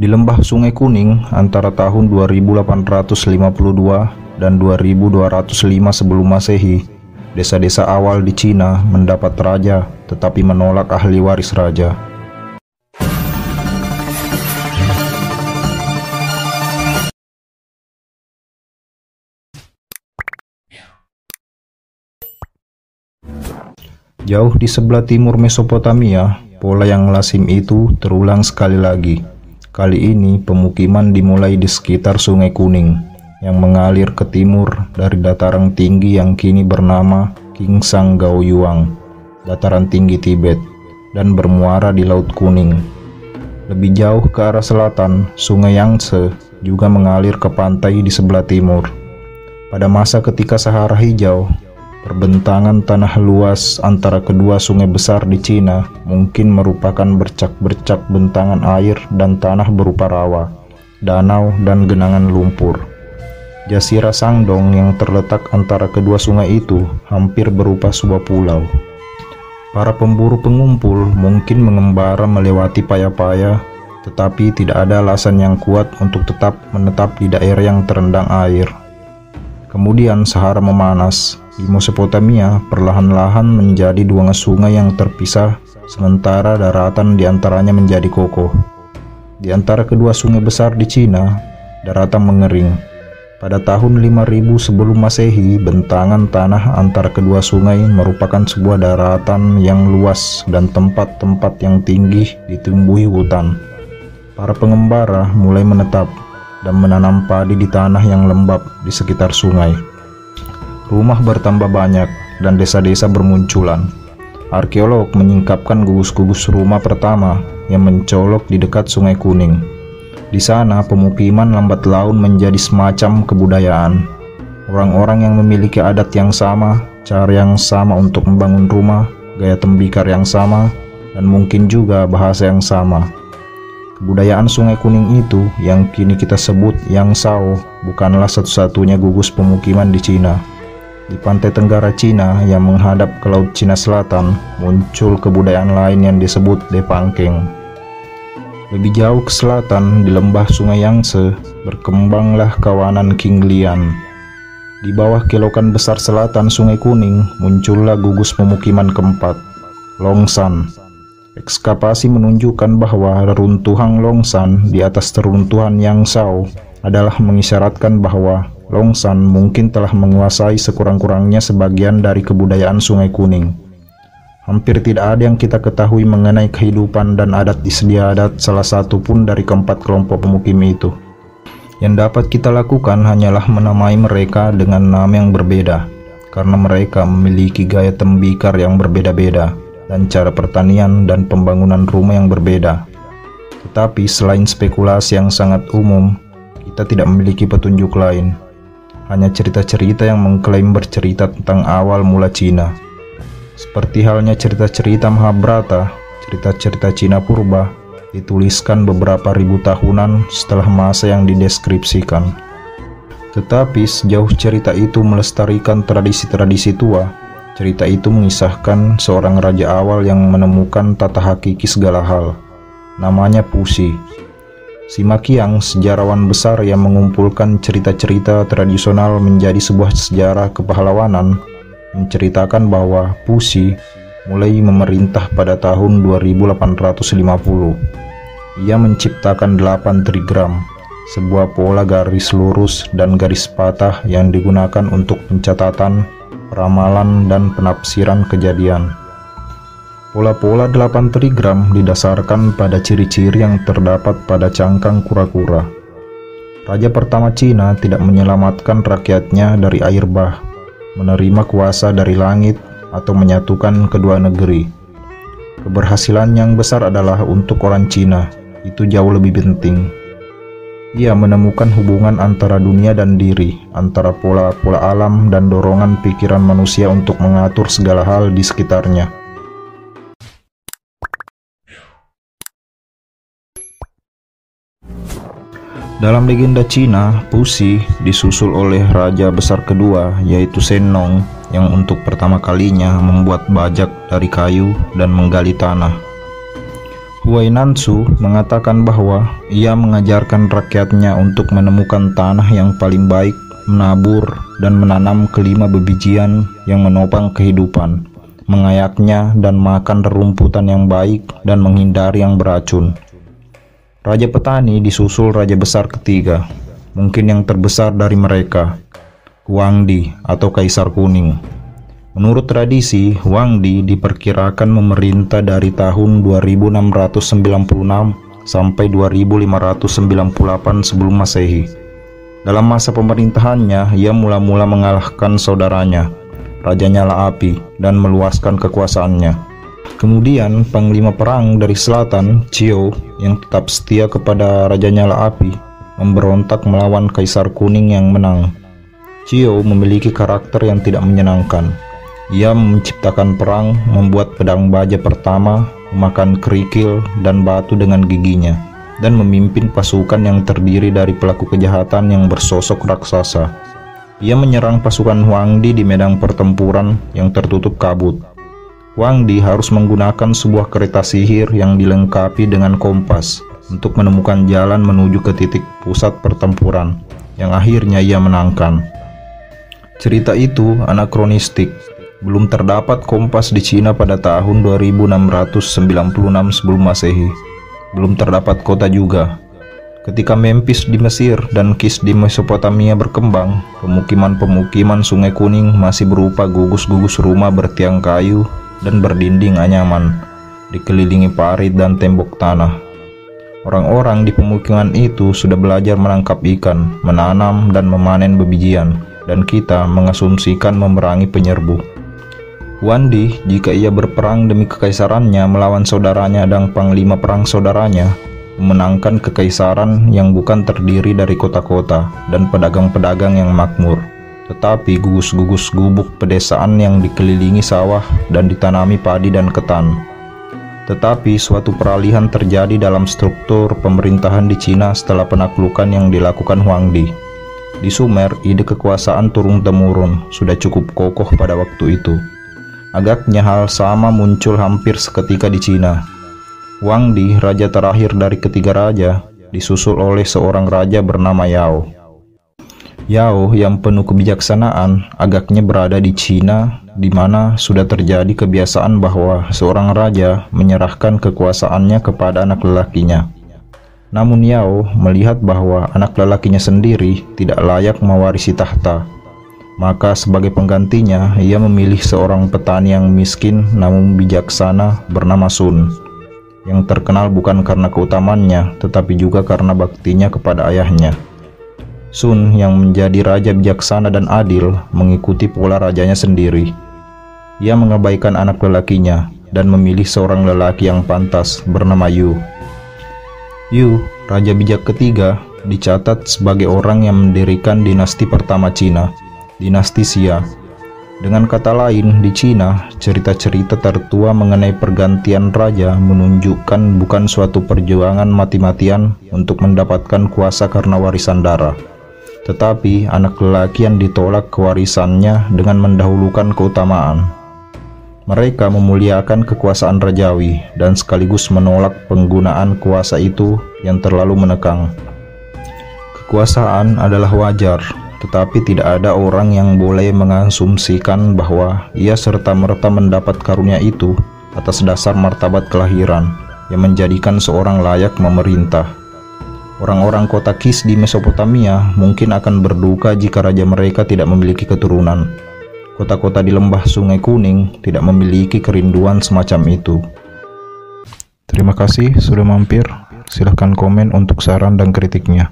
Di lembah Sungai Kuning antara tahun 2852 dan 2205 sebelum Masehi, desa-desa awal di Cina mendapat raja tetapi menolak ahli waris raja. Jauh di sebelah timur Mesopotamia, pola yang lazim itu terulang sekali lagi. Kali ini pemukiman dimulai di sekitar Sungai Kuning yang mengalir ke timur dari dataran tinggi yang kini bernama Kingsang Gaoyuang, dataran tinggi Tibet, dan bermuara di Laut Kuning. Lebih jauh ke arah selatan, Sungai Yangtze juga mengalir ke pantai di sebelah timur. Pada masa ketika Sahara Hijau, Perbentangan tanah luas antara kedua sungai besar di Cina mungkin merupakan bercak-bercak bentangan air dan tanah berupa rawa, danau, dan genangan lumpur. Jasira Sangdong yang terletak antara kedua sungai itu hampir berupa sebuah pulau. Para pemburu pengumpul mungkin mengembara melewati paya-paya, tetapi tidak ada alasan yang kuat untuk tetap menetap di daerah yang terendang air. Kemudian Sahara memanas, di Mesopotamia perlahan-lahan menjadi dua sungai yang terpisah, sementara daratan di antaranya menjadi kokoh. Di antara kedua sungai besar di Cina, daratan mengering. Pada tahun 5000 sebelum Masehi, bentangan tanah antara kedua sungai merupakan sebuah daratan yang luas dan tempat-tempat yang tinggi ditumbuhi hutan. Para pengembara mulai menetap dan menanam padi di tanah yang lembab di sekitar sungai. Rumah bertambah banyak dan desa-desa bermunculan. Arkeolog menyingkapkan gugus-gugus rumah pertama yang mencolok di dekat Sungai Kuning. Di sana, pemukiman lambat laun menjadi semacam kebudayaan. Orang-orang yang memiliki adat yang sama, cara yang sama untuk membangun rumah, gaya tembikar yang sama, dan mungkin juga bahasa yang sama. Kebudayaan Sungai Kuning itu yang kini kita sebut Yang Sao bukanlah satu-satunya gugus pemukiman di Cina. Di pantai tenggara Cina yang menghadap ke Laut Cina Selatan, muncul kebudayaan lain yang disebut Depangkeng. Lebih jauh ke selatan, di lembah Sungai Yangtze, berkembanglah kawanan Qinglian. Di bawah kelokan besar selatan Sungai Kuning, muncullah gugus pemukiman keempat, Longsan. Ekskavasi menunjukkan bahwa reruntuhan Longsan di atas reruntuhan Yangsao adalah mengisyaratkan bahwa Longsan mungkin telah menguasai sekurang-kurangnya sebagian dari kebudayaan Sungai Kuning. Hampir tidak ada yang kita ketahui mengenai kehidupan dan adat istiadat salah satu pun dari keempat kelompok pemukim itu. Yang dapat kita lakukan hanyalah menamai mereka dengan nama yang berbeda, karena mereka memiliki gaya tembikar yang berbeda-beda dan cara pertanian dan pembangunan rumah yang berbeda. Tetapi selain spekulasi yang sangat umum, kita tidak memiliki petunjuk lain hanya cerita-cerita yang mengklaim bercerita tentang awal mula Cina. Seperti halnya cerita-cerita Mahabharata, cerita-cerita Cina purba dituliskan beberapa ribu tahunan setelah masa yang dideskripsikan. Tetapi sejauh cerita itu melestarikan tradisi-tradisi tua, cerita itu mengisahkan seorang raja awal yang menemukan tata hakiki segala hal. Namanya Pusi, Si Makiang, sejarawan besar yang mengumpulkan cerita-cerita tradisional menjadi sebuah sejarah kepahlawanan, menceritakan bahwa Pusi mulai memerintah pada tahun 2850. Ia menciptakan 8 trigram, sebuah pola garis lurus dan garis patah yang digunakan untuk pencatatan, ramalan, dan penafsiran kejadian. Pola-pola 8 trigram didasarkan pada ciri-ciri yang terdapat pada cangkang kura-kura. Raja pertama Cina tidak menyelamatkan rakyatnya dari air bah, menerima kuasa dari langit, atau menyatukan kedua negeri. Keberhasilan yang besar adalah untuk orang Cina, itu jauh lebih penting. Ia menemukan hubungan antara dunia dan diri, antara pola-pola alam dan dorongan pikiran manusia untuk mengatur segala hal di sekitarnya. Dalam legenda Cina, Pusi disusul oleh raja besar kedua yaitu Senong yang untuk pertama kalinya membuat bajak dari kayu dan menggali tanah. Huainansu mengatakan bahwa ia mengajarkan rakyatnya untuk menemukan tanah yang paling baik, menabur, dan menanam kelima bebijian yang menopang kehidupan, mengayaknya dan makan rerumputan yang baik dan menghindari yang beracun. Raja petani disusul raja besar ketiga, mungkin yang terbesar dari mereka, Huangdi atau Kaisar Kuning. Menurut tradisi, Wang Di diperkirakan memerintah dari tahun 2696 sampai 2598 sebelum Masehi. Dalam masa pemerintahannya, ia mula-mula mengalahkan saudaranya, Raja Nyala Api, dan meluaskan kekuasaannya. Kemudian, panglima perang dari selatan, Cio, yang tetap setia kepada Raja Nyala Api, memberontak melawan Kaisar Kuning yang menang. Cio memiliki karakter yang tidak menyenangkan ia menciptakan perang, membuat pedang baja pertama, memakan kerikil dan batu dengan giginya, dan memimpin pasukan yang terdiri dari pelaku kejahatan yang bersosok raksasa. Ia menyerang pasukan Huangdi di medan pertempuran yang tertutup kabut. Huangdi harus menggunakan sebuah kereta sihir yang dilengkapi dengan kompas untuk menemukan jalan menuju ke titik pusat pertempuran, yang akhirnya ia menangkan. Cerita itu anakronistik belum terdapat kompas di Cina pada tahun 2696 sebelum Masehi. Belum terdapat kota juga. Ketika Memphis di Mesir dan Kis di Mesopotamia berkembang, pemukiman-pemukiman Sungai Kuning masih berupa gugus-gugus rumah bertiang kayu dan berdinding anyaman, dikelilingi parit dan tembok tanah. Orang-orang di pemukiman itu sudah belajar menangkap ikan, menanam dan memanen bebijian, dan kita mengasumsikan memerangi penyerbu. Wandi, jika ia berperang demi kekaisarannya melawan saudaranya dan panglima perang saudaranya, memenangkan kekaisaran yang bukan terdiri dari kota-kota dan pedagang-pedagang yang makmur, tetapi gugus-gugus gubuk pedesaan yang dikelilingi sawah dan ditanami padi dan ketan. Tetapi suatu peralihan terjadi dalam struktur pemerintahan di Cina setelah penaklukan yang dilakukan Huangdi. Di Sumer, ide kekuasaan turun-temurun sudah cukup kokoh pada waktu itu. Agaknya hal sama muncul hampir seketika di Cina. Wang Di, raja terakhir dari ketiga raja, disusul oleh seorang raja bernama Yao. Yao yang penuh kebijaksanaan agaknya berada di Cina di mana sudah terjadi kebiasaan bahwa seorang raja menyerahkan kekuasaannya kepada anak lelakinya. Namun Yao melihat bahwa anak lelakinya sendiri tidak layak mewarisi tahta maka sebagai penggantinya, ia memilih seorang petani yang miskin namun bijaksana bernama Sun, yang terkenal bukan karena keutamannya, tetapi juga karena baktinya kepada ayahnya. Sun yang menjadi raja bijaksana dan adil mengikuti pola rajanya sendiri. Ia mengabaikan anak lelakinya dan memilih seorang lelaki yang pantas bernama Yu. Yu, raja bijak ketiga, dicatat sebagai orang yang mendirikan dinasti pertama Cina dinasti Xia. Dengan kata lain, di Cina, cerita-cerita tertua mengenai pergantian raja menunjukkan bukan suatu perjuangan mati-matian untuk mendapatkan kuasa karena warisan darah, tetapi anak lelaki yang ditolak kewarisannya dengan mendahulukan keutamaan. Mereka memuliakan kekuasaan rajawi dan sekaligus menolak penggunaan kuasa itu yang terlalu menekang. Kekuasaan adalah wajar, tetapi tidak ada orang yang boleh mengasumsikan bahwa ia serta-merta mendapat karunia itu atas dasar martabat kelahiran yang menjadikan seorang layak memerintah. Orang-orang kota Kis di Mesopotamia mungkin akan berduka jika raja mereka tidak memiliki keturunan. Kota-kota di lembah Sungai Kuning tidak memiliki kerinduan semacam itu. Terima kasih sudah mampir. Silahkan komen untuk saran dan kritiknya.